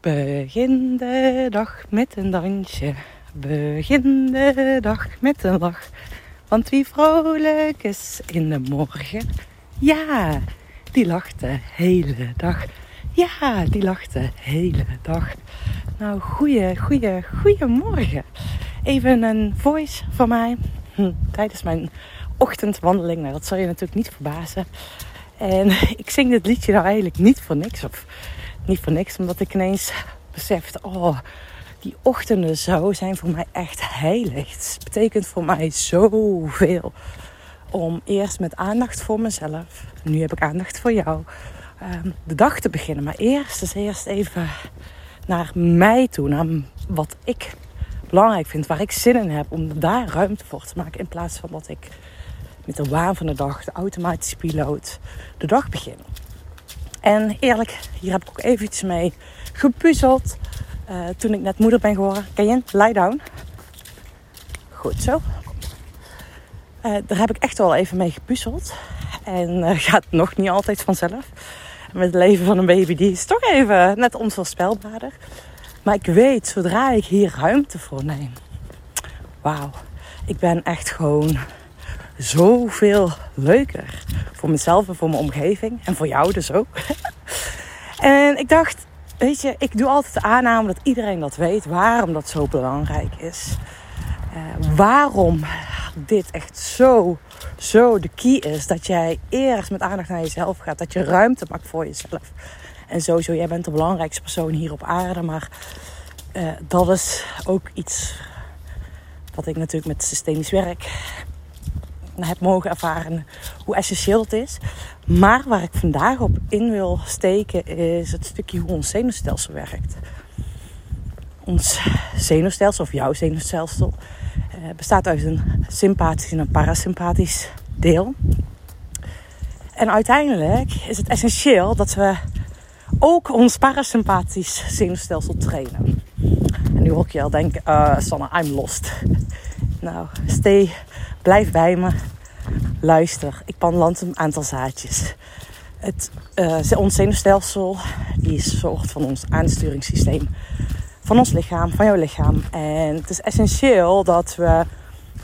Begin de dag met een dansje. Begin de dag met een lach. Want wie vrolijk is in de morgen, ja, die lacht de hele dag. Ja, die lacht de hele dag. Nou, goeie, goeie, goeiemorgen. Even een voice van mij hm, tijdens mijn ochtendwandeling. Nou, dat zal je natuurlijk niet verbazen. En ik zing dit liedje nou eigenlijk niet voor niks. Of niet voor niks, omdat ik ineens besefte: oh, die ochtenden zo zijn voor mij echt heilig. Het betekent voor mij zoveel. Om eerst met aandacht voor mezelf, nu heb ik aandacht voor jou, ehm, de dag te beginnen. Maar eerst is eerst even naar mij toe, naar wat ik belangrijk vind, waar ik zin in heb, om daar ruimte voor te maken. In plaats van dat ik met de waan van de dag, de automatische piloot, de dag begin. En eerlijk, hier heb ik ook eventjes mee gepuzzeld. Uh, toen ik net moeder ben geworden. Ken je? Lie down. Goed zo. Uh, daar heb ik echt wel even mee gepuzzeld. En uh, gaat nog niet altijd vanzelf. Met het leven van een baby, die is toch even net onvoorspelbaarder. Maar ik weet, zodra ik hier ruimte voor neem. Wauw, ik ben echt gewoon zoveel leuker. Voor mezelf en voor mijn omgeving. En voor jou dus ook. en ik dacht, weet je, ik doe altijd de aanname dat iedereen dat weet. Waarom dat zo belangrijk is. Uh, waarom dit echt zo, zo de key is. Dat jij eerst met aandacht naar jezelf gaat. Dat je ruimte maakt voor jezelf. En sowieso, jij bent de belangrijkste persoon hier op aarde. Maar uh, dat is ook iets wat ik natuurlijk met systemisch werk heb mogen ervaren hoe essentieel het is. Maar waar ik vandaag op in wil steken is het stukje hoe ons zenuwstelsel werkt. Ons zenuwstelsel, of jouw zenuwstelsel, eh, bestaat uit een sympathisch en een parasympathisch deel. En uiteindelijk is het essentieel dat we ook ons parasympathisch zenuwstelsel trainen. En nu hoor ik je al denken, uh, Sanne, I'm lost. Nou, stay, blijf bij me. Luister, ik land een aantal zaadjes. Het, uh, ons zenuwstelsel die zorgt van ons aansturingssysteem. Van ons lichaam, van jouw lichaam. En het is essentieel dat we,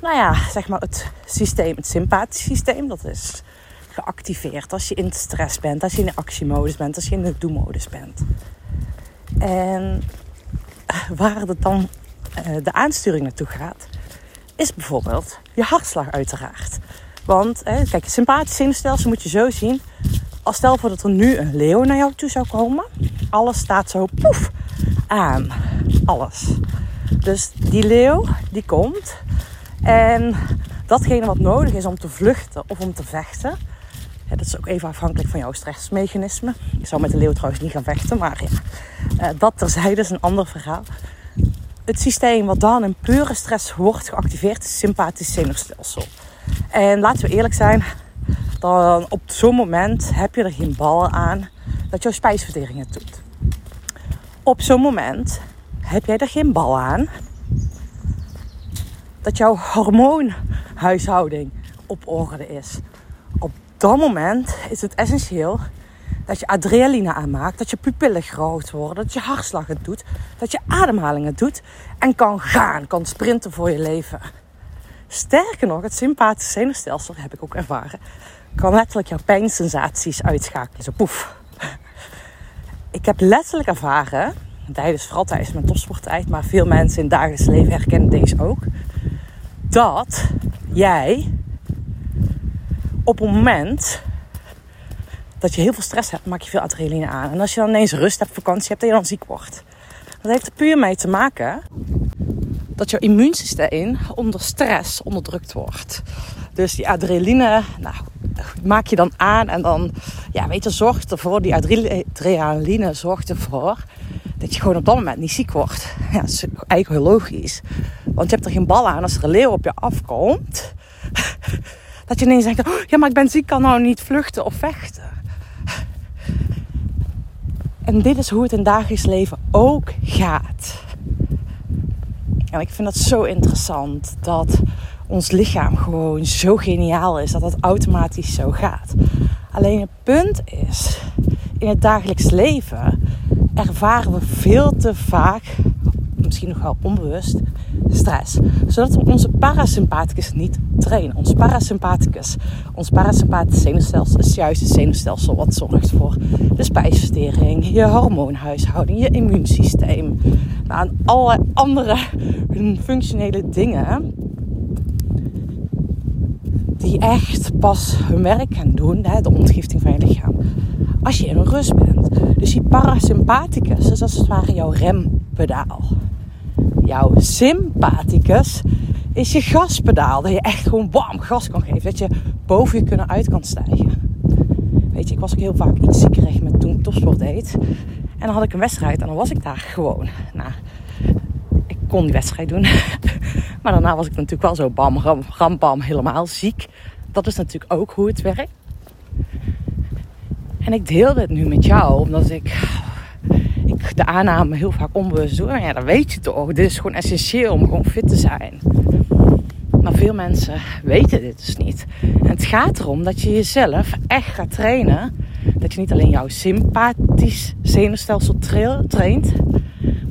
nou ja, zeg maar het systeem, het sympathisch systeem, dat is geactiveerd als je in stress bent, als je in actiemodus bent, als je in de do-modus bent. En waar het dan uh, de aansturing naartoe gaat, is bijvoorbeeld je hartslag uiteraard. Want hè, kijk, het sympathische zenuwstelsel moet je zo zien. Als stel voor dat er nu een leeuw naar jou toe zou komen. Alles staat zo poef aan. Alles. Dus die leeuw die komt. En datgene wat nodig is om te vluchten of om te vechten. dat is ook even afhankelijk van jouw stressmechanisme. Je zou met de leeuw trouwens niet gaan vechten. Maar ja, uh, dat terzijde is een ander verhaal. Het systeem wat dan in pure stress wordt geactiveerd is sympathisch zenuwstelsel. En laten we eerlijk zijn, dan op zo'n moment heb je er geen bal aan dat jouw spijsvertering het doet. Op zo'n moment heb jij er geen bal aan dat jouw hormoonhuishouding op orde is. Op dat moment is het essentieel dat je adrenaline aanmaakt, dat je pupillen groot worden, dat je hartslag het doet, dat je ademhaling het doet en kan gaan, kan sprinten voor je leven. Sterker nog, het sympathische zenuwstelsel, heb ik ook ervaren, kan letterlijk jouw pijnsensaties uitschakelen. Zo poef. Ik heb letterlijk ervaren, tijdens vooral tijdens mijn topsporttijd, maar veel mensen in het dagelijks leven herkennen deze ook, dat jij op het moment dat je heel veel stress hebt, maak je veel adrenaline aan. En als je dan ineens rust hebt, vakantie hebt, dat je dan ziek wordt. Dat heeft er puur mee te maken dat jouw immuunsysteem onder stress onderdrukt wordt. Dus die adrenaline, nou, maak je dan aan en dan, ja, weet je, zorgt ervoor, die adrenaline zorgt ervoor dat je gewoon op dat moment niet ziek wordt. Ja, dat is eigenlijk heel logisch. Want je hebt er geen bal aan als er een leeuw op je afkomt. Dat je ineens denkt, oh, ja, maar ik ben ziek, kan nou niet vluchten of vechten. En dit is hoe het in dagelijks leven ook gaat. En ik vind dat zo interessant dat ons lichaam gewoon zo geniaal is dat dat automatisch zo gaat. Alleen het punt is, in het dagelijks leven ervaren we veel te vaak, misschien nog wel onbewust, stress. Zodat we onze parasympathicus niet trainen. Ons parasympathicus, ons parasympathische zenuwstelsel is juist het zenuwstelsel wat zorgt voor de spijsvertering, je hormoonhuishouding, je immuunsysteem. Nou, en alle andere functionele dingen die echt pas hun werk gaan doen, de ontgifting van je lichaam, als je in rust bent. Dus die parasympathicus is als het ware jouw rempedaal. Jouw sympathicus is je gaspedaal. Dat je echt gewoon bam gas kan geven. Dat je boven je kunnen uit kan stijgen. Weet je, ik was ook heel vaak iets ziekerig met toen topsport deed. En dan had ik een wedstrijd en dan was ik daar gewoon. Nou, ik kon die wedstrijd doen. maar daarna was ik natuurlijk wel zo bam, ram, ram, bam, helemaal ziek. Dat is natuurlijk ook hoe het werkt. En ik deel dit nu met jou omdat ik, de aanname heel vaak onbewust doe. Maar ja, dat weet je toch. Dit is gewoon essentieel om gewoon fit te zijn. Maar veel mensen weten dit dus niet. En het gaat erom dat je jezelf echt gaat trainen. Dat je niet alleen jouw sympathisch zenuwstelsel traint,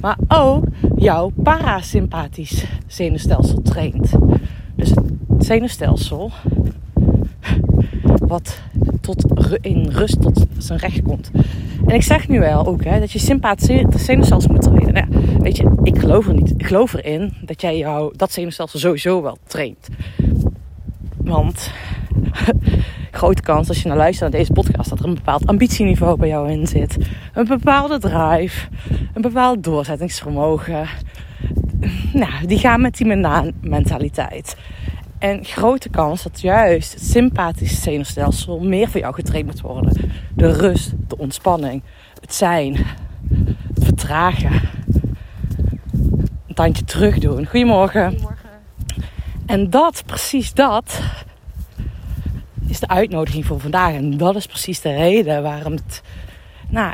maar ook jouw parasympathisch zenuwstelsel traint. Dus het zenuwstelsel wat tot in rust tot zijn recht komt. En ik zeg nu wel ook hè, dat je sympathische zenuwstelsel moet trainen. Nou, weet je, ik geloof er niet. Ik geloof erin dat jij jou, dat zenuwstelsel sowieso wel traint. Want grote kans als je naar luistert naar deze podcast dat er een bepaald ambitieniveau bij jou in zit. Een bepaalde drive, een bepaald doorzettingsvermogen. Nou, die gaan met die mentaliteit. En grote kans dat juist het sympathische zenuwstelsel meer voor jou getraind moet worden. De rust, de ontspanning, het zijn, het vertragen. Een tandje terug doen. Goedemorgen. Goedemorgen. En dat, precies dat, is de uitnodiging voor vandaag. En dat is precies de reden waarom het, nou,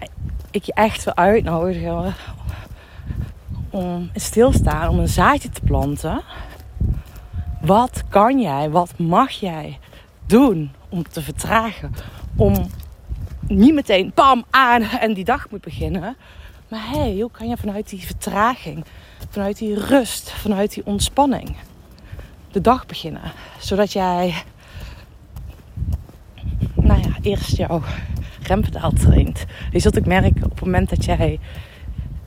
ik je echt wil uitnodigen om stilstaan, om een zaadje te planten wat kan jij, wat mag jij doen om te vertragen? Om niet meteen pam aan en die dag moet beginnen. Maar hey, hoe kan je vanuit die vertraging, vanuit die rust, vanuit die ontspanning de dag beginnen? Zodat jij, nou ja, eerst jouw rempedaal traint. Je zult ook merken op het moment dat jij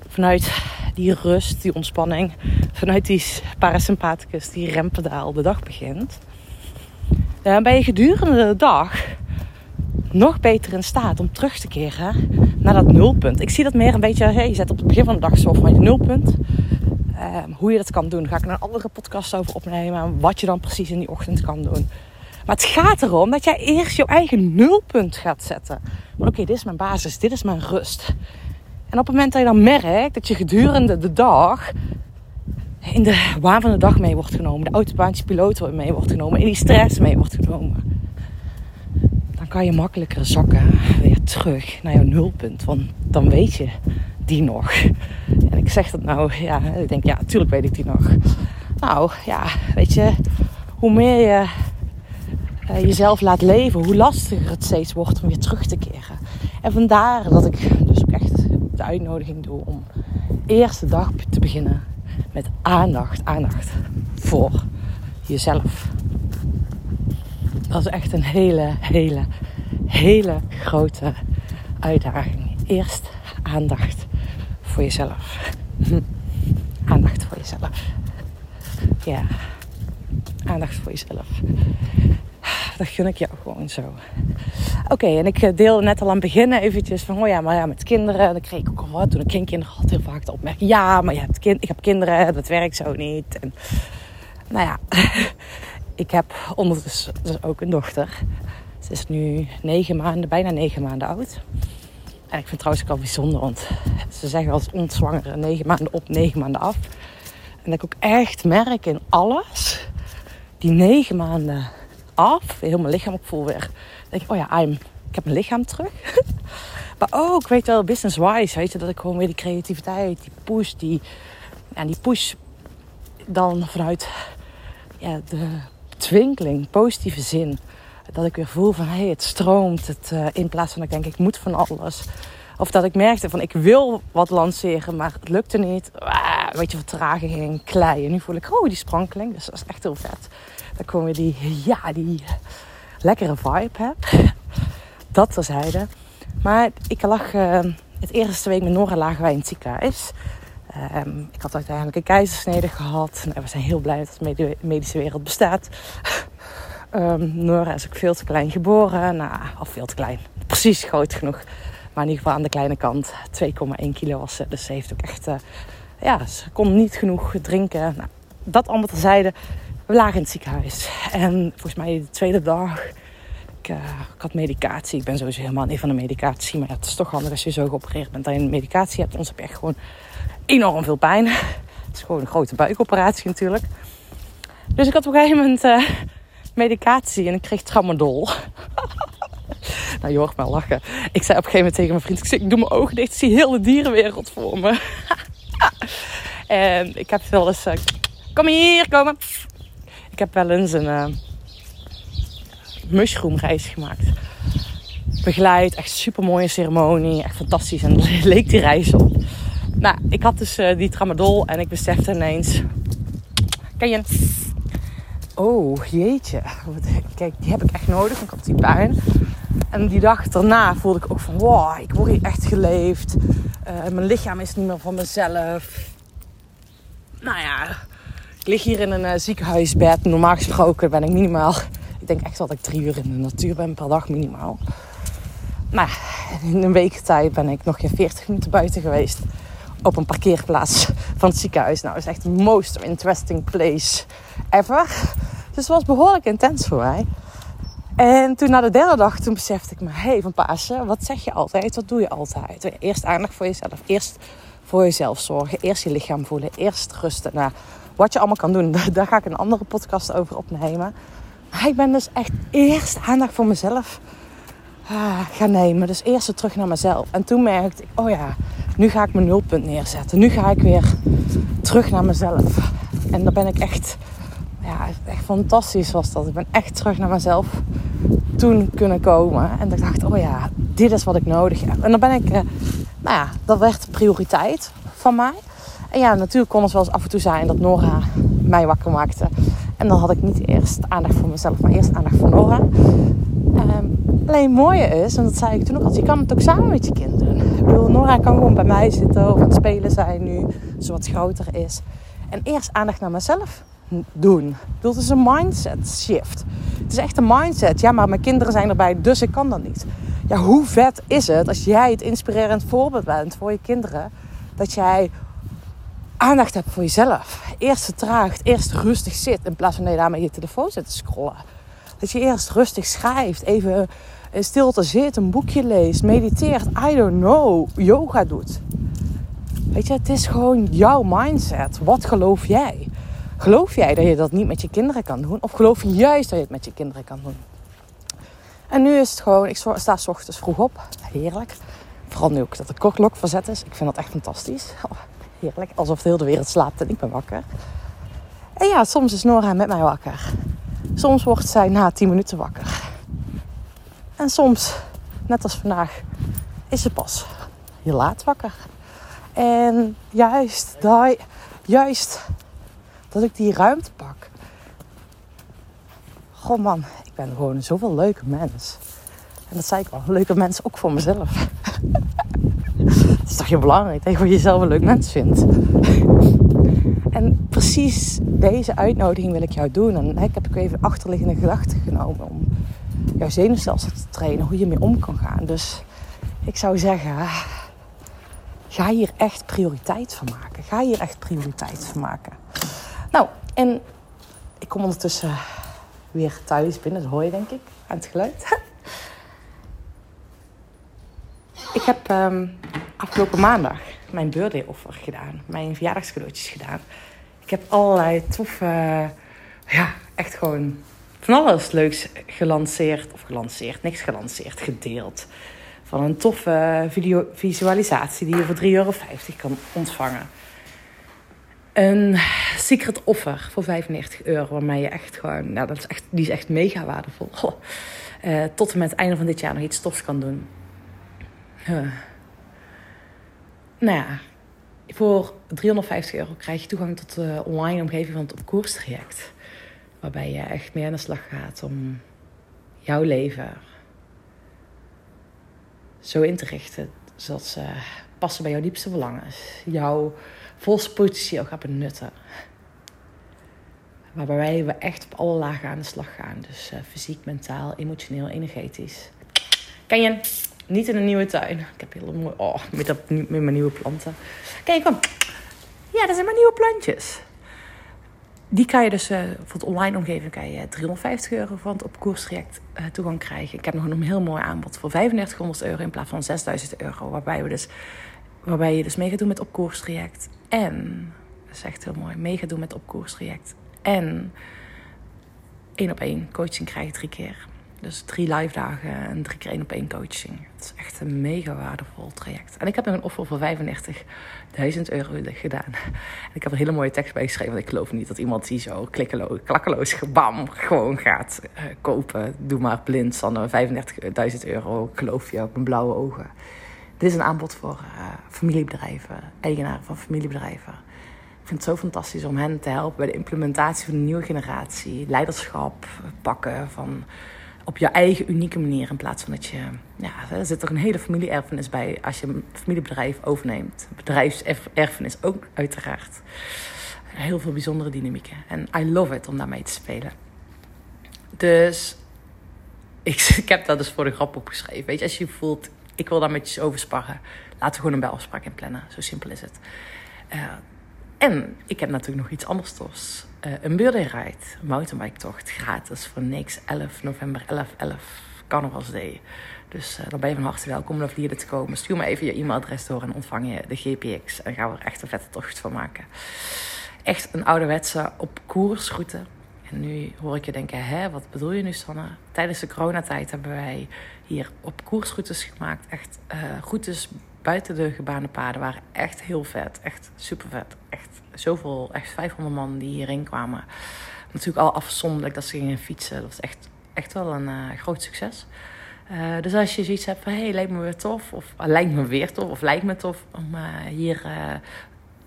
vanuit die rust, die ontspanning, vanuit die parasympathicus, die rempedaal de dag begint, dan ben je gedurende de dag nog beter in staat om terug te keren naar dat nulpunt. Ik zie dat meer een beetje, je zet op het begin van de dag zo van je nulpunt. Ehm, hoe je dat kan doen, ga ik een andere podcast over opnemen. Wat je dan precies in die ochtend kan doen. Maar het gaat erom dat jij eerst jouw eigen nulpunt gaat zetten. Oké, dit is mijn basis, dit is mijn rust. En op het moment dat je dan merkt dat je gedurende de dag in de waan van de dag mee wordt genomen, de autobaansje piloot mee wordt genomen, in die stress mee wordt genomen, dan kan je makkelijker zakken weer terug naar jouw nulpunt. Want dan weet je die nog. En ik zeg dat nou, ja, ik denk, ja, natuurlijk weet ik die nog. Nou, ja, weet je, hoe meer je uh, jezelf laat leven, hoe lastiger het steeds wordt om weer terug te keren. En vandaar dat ik dus echt de uitnodiging doe om eerste dag te beginnen met aandacht. Aandacht voor jezelf. Dat is echt een hele, hele, hele grote uitdaging. Eerst aandacht voor jezelf. Aandacht voor jezelf. Ja, aandacht voor jezelf. Dat gun ik jou gewoon zo. Oké, en ik eh, deelde net al aan het begin eventjes van, oh ja, maar ja, met kinderen. Dan kreeg ik ook al wat. Toen ik geen kinderen had, heel vaak de opmerking, ja, maar je kind, ik heb kinderen, dat werkt zo niet. En, nou ja, ik heb ondertussen dus ook een dochter. Ze is nu negen maanden, bijna negen maanden oud. En ik vind het trouwens ook al bijzonder, want ze zeggen als ontzwangere negen maanden op, negen maanden af. En dat ik ook echt merk in alles, die negen maanden heel mijn lichaam ook voel weer denk ik, oh ja, I'm, ik heb mijn lichaam terug. maar ook, weet wel, business-wise, weet je, dat ik gewoon weer die creativiteit, die push, die, en die push dan vanuit ja, de twinkeling, positieve zin. Dat ik weer voel van, hé, hey, het stroomt. Het, uh, in plaats van dat ik denk, ik moet van alles. Of dat ik merkte van ik wil wat lanceren, maar het lukte niet. Ah, een beetje vertraging, klei. En nu voel ik, oh, die sprankeling. Dus dat is echt heel vet. Dan komen die, ja, die lekkere vibe heb. Dat terzijde. Maar ik lag, uh, het eerste week met Nora lagen wij in het ziekenhuis. Um, ik had uiteindelijk een keizersnede gehad. Nou, we zijn heel blij dat de medische wereld bestaat. um, Nora is ook veel te klein geboren. Nou, of veel te klein. Precies groot genoeg. Maar in ieder geval aan de kleine kant. 2,1 kilo was ze. Dus ze heeft ook echt... Uh, ja, ze kon niet genoeg drinken. Nou, dat allemaal terzijde. We lagen in het ziekenhuis. En volgens mij de tweede dag ik, ik, had medicatie. Ik ben sowieso helemaal niet van de medicatie. Maar het is toch handig als je zo geopereerd bent dat je medicatie hebt. Ons heb je echt gewoon enorm veel pijn. Het is gewoon een grote buikoperatie natuurlijk. Dus ik had op een gegeven moment uh, medicatie en ik kreeg tramadol. nou, je hoort me lachen. Ik zei op een gegeven moment tegen mijn vriend: ik, doe mijn ogen dicht, ik zie heel de dierenwereld voor me. en ik heb wel eens. Uh, kom hier, komen. Ik heb wel eens een. Uh, mushroomreis gemaakt. Begeleid, echt super mooie ceremonie, echt fantastisch. En leek die reis op. Nou, ik had dus uh, die tramadol en ik besefte ineens... Ken je... Oh, jeetje. Kijk, die heb ik echt nodig. Ik had die pijn. En die dag daarna voelde ik ook van... Wow, ik word hier echt geleefd. Uh, mijn lichaam is niet meer van mezelf. Nou ja, ik lig hier in een uh, ziekenhuisbed. Normaal gesproken ben ik minimaal... Ik denk echt dat ik drie uur in de natuur ben per dag minimaal. Nou, in een week tijd ben ik nog geen 40 minuten buiten geweest op een parkeerplaats van het ziekenhuis. Nou, is echt de most interesting place ever. Dus het was behoorlijk intens voor mij. En toen na de derde dag, toen besefte ik me... Hé, hey, Van Pasen, wat zeg je altijd? Wat doe je altijd? Eerst aandacht voor jezelf. Eerst voor jezelf zorgen. Eerst je lichaam voelen. Eerst rusten. Nou, wat je allemaal kan doen, daar ga ik een andere podcast over opnemen. Maar ik ben dus echt eerst aandacht voor mezelf ah, gaan nemen. Dus eerst terug naar mezelf. En toen merkte ik, oh ja, nu ga ik mijn nulpunt neerzetten. Nu ga ik weer terug naar mezelf. En dan ben ik echt, ja, echt fantastisch was dat. Ik ben echt terug naar mezelf toen kunnen komen. En ik dacht, oh ja, dit is wat ik nodig heb. En dan ben ik, eh, nou ja, dat werd prioriteit van mij. En ja, natuurlijk kon het wel eens af en toe zijn dat Nora mij wakker maakte. En dan had ik niet eerst aandacht voor mezelf, maar eerst aandacht voor Nora. Um, alleen het mooie is, en dat zei ik toen ook al, je kan het ook samen met je kind doen. Ik bedoel, Nora kan gewoon bij mij zitten of aan het spelen zijn nu, ze wat groter is. En eerst aandacht naar mezelf doen. Het is een mindset shift. Het is echt een mindset. Ja, maar mijn kinderen zijn erbij, dus ik kan dat niet. Ja, hoe vet is het als jij het inspirerend voorbeeld bent voor je kinderen, dat jij aandacht hebt voor jezelf. Eerst vertraagd, eerst rustig zit in plaats van dat je daar met je telefoon zit te scrollen. Dat je eerst rustig schrijft, even in stilte zit, een boekje leest, mediteert, I don't know, yoga doet. Weet je, het is gewoon jouw mindset. Wat geloof jij? Geloof jij dat je dat niet met je kinderen kan doen? Of geloof je juist dat je het met je kinderen kan doen? En nu is het gewoon, ik sta s ochtends vroeg op. Heerlijk. Vooral nu ook dat de kortlok verzet is. Ik vind dat echt fantastisch. Oh, heerlijk. Alsof de hele wereld slaapt en ik ben wakker. En ja, soms is Nora met mij wakker. Soms wordt zij na 10 minuten wakker. En soms, net als vandaag, is ze pas heel laat wakker. En juist, dat, juist dat ik die ruimte pak. Goh man, ik ben gewoon zoveel leuke mens. En dat zei ik al, leuke mens ook voor mezelf. Het is toch heel belangrijk dat je jezelf een leuk mens vindt. En precies deze uitnodiging wil ik jou doen. En ik heb ook even achterliggende gedachten genomen om jouw zenuwstelsel te trainen, hoe je mee om kan gaan. Dus ik zou zeggen, ga hier echt prioriteit van maken. Ga hier echt prioriteit van maken. Nou, en ik kom ondertussen weer thuis binnen, dat hoor je denk ik aan het geluid. ik heb um, afgelopen maandag mijn birthday offer gedaan, mijn verjaardagscadeautjes gedaan. Ik heb allerlei toffe, ja, echt gewoon van alles leuks gelanceerd. Of gelanceerd, niks gelanceerd, gedeeld. Van een toffe video, visualisatie die je voor 3,50 euro kan ontvangen. Een secret offer voor 95 euro, waarmee je echt gewoon, nou, dat is echt, die is echt mega waardevol. Uh, tot en met het einde van dit jaar nog iets tofs kan doen. Nou ja, voor 350 euro krijg je toegang tot de online omgeving van het op koers traject. Waarbij je echt mee aan de slag gaat om jouw leven zo in te richten zodat ze passen bij jouw diepste verlangens. Jouw volste potentieel gaat benutten. Waarbij we echt op alle lagen aan de slag gaan. Dus uh, fysiek, mentaal, emotioneel, energetisch. Ken je? Niet in een nieuwe tuin. Ik heb heel mooi. Oh, met, met mijn nieuwe planten. Je, kom. Ja, dat zijn mijn nieuwe plantjes. Die kan je dus uh, voor het online omgeving kan je 350 euro van het op koerstraject uh, toegang krijgen. Ik heb nog een heel mooi aanbod voor 3500 euro in plaats van 6000 euro. Waarbij, we dus, waarbij je dus mee gaat doen met op koerstraject. En, dat is echt heel mooi, mee gaat doen met op koerstraject. En één op één coaching krijg drie keer. Dus drie live dagen en drie keer één op één coaching. Het is echt een mega waardevol traject. En ik heb nog een offer voor 35.000 euro gedaan. En ik heb een hele mooie tekst bij geschreven. Want ik geloof niet dat iemand die zo klikkeloos, klakkeloos bam, gewoon gaat uh, kopen. Doe maar blind, dan 35.000 euro. Geloof je op mijn blauwe ogen. Dit is een aanbod voor uh, familiebedrijven, eigenaren van familiebedrijven vind het zo fantastisch om hen te helpen bij de implementatie van een nieuwe generatie. Leiderschap pakken van op je eigen unieke manier. In plaats van dat je. Ja, er zit toch een hele familie-erfenis bij als je een familiebedrijf overneemt. Bedrijfserfenis ook, uiteraard. Heel veel bijzondere dynamieken. En I love it om daarmee te spelen. Dus ik, ik heb dat dus voor de grap opgeschreven. Weet je, als je voelt, ik wil daar met je over sparren. Laten we gewoon een belafspraak in plannen. Zo simpel is het. Uh, en ik heb natuurlijk nog iets anders. Uh, een mountainbike tocht, gratis voor niks. 11 november, 11, 11, carnavalsday. Dus uh, dan ben je van harte welkom om Vlieren te komen. Stuur me even je e-mailadres door en ontvang je de GPX. En gaan we er echt een vette tocht van maken. Echt een ouderwetse op koersroute. En nu hoor ik je denken, hè, wat bedoel je nu Sanne? Tijdens de coronatijd hebben wij hier op koersroutes gemaakt. Echt uh, routes buiten de gebaande paden waren echt heel vet. Echt super vet. Echt zoveel, echt 500 man die hierin kwamen. Natuurlijk al afzonderlijk dat ze gingen fietsen. Dat was echt, echt wel een uh, groot succes. Uh, dus als je zoiets hebt van, hé, hey, lijkt me weer tof. Of uh, lijkt me weer tof. Of lijkt me tof om hier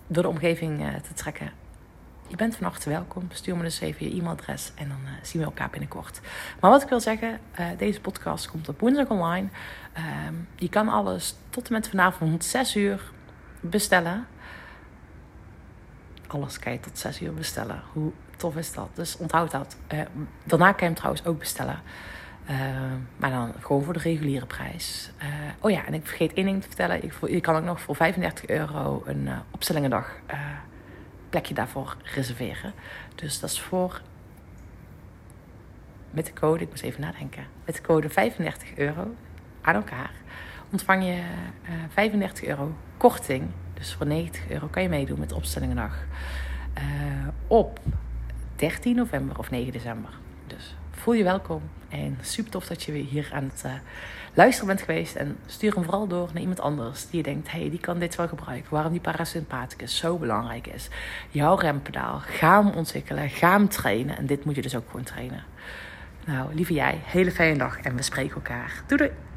door de omgeving te trekken. Je bent van harte welkom. Stuur me dus even je e-mailadres en dan zien we elkaar binnenkort. Maar wat ik wil zeggen, deze podcast komt op woensdag online. Ehm, je kan alles tot en met vanavond 6 uur bestellen. Alles kan je tot 6 uur bestellen. Hoe tof is dat? Dus onthoud dat. Uh, daarna kan je hem trouwens ook bestellen. Uh, maar dan gewoon voor de reguliere prijs. Oh ja, en ik vergeet één ding te vertellen. Ik, je kan ook nog voor 35 euro een opstellingendag plekje daarvoor reserveren. Dus dat is voor. Met de code, ik moet even nadenken. Met de code 35 euro aan elkaar, ontvang je uh, eh, 35 euro korting. Dus voor 90 euro kan je meedoen met opstellingendag. Uh, op 13 november of 9 december. Dus voel je welkom. En super tof dat je weer hier aan het uh, luisteren bent geweest. En stuur hem vooral door naar iemand anders die je denkt: hey, die kan dit wel gebruiken. Waarom die parasympathicus zo belangrijk is. Jouw rempedaal. Ga hem ontwikkelen. Ga hem trainen. En dit moet je dus ook gewoon trainen. Nou, lieve jij, hele fijne dag en we spreken elkaar. Doei!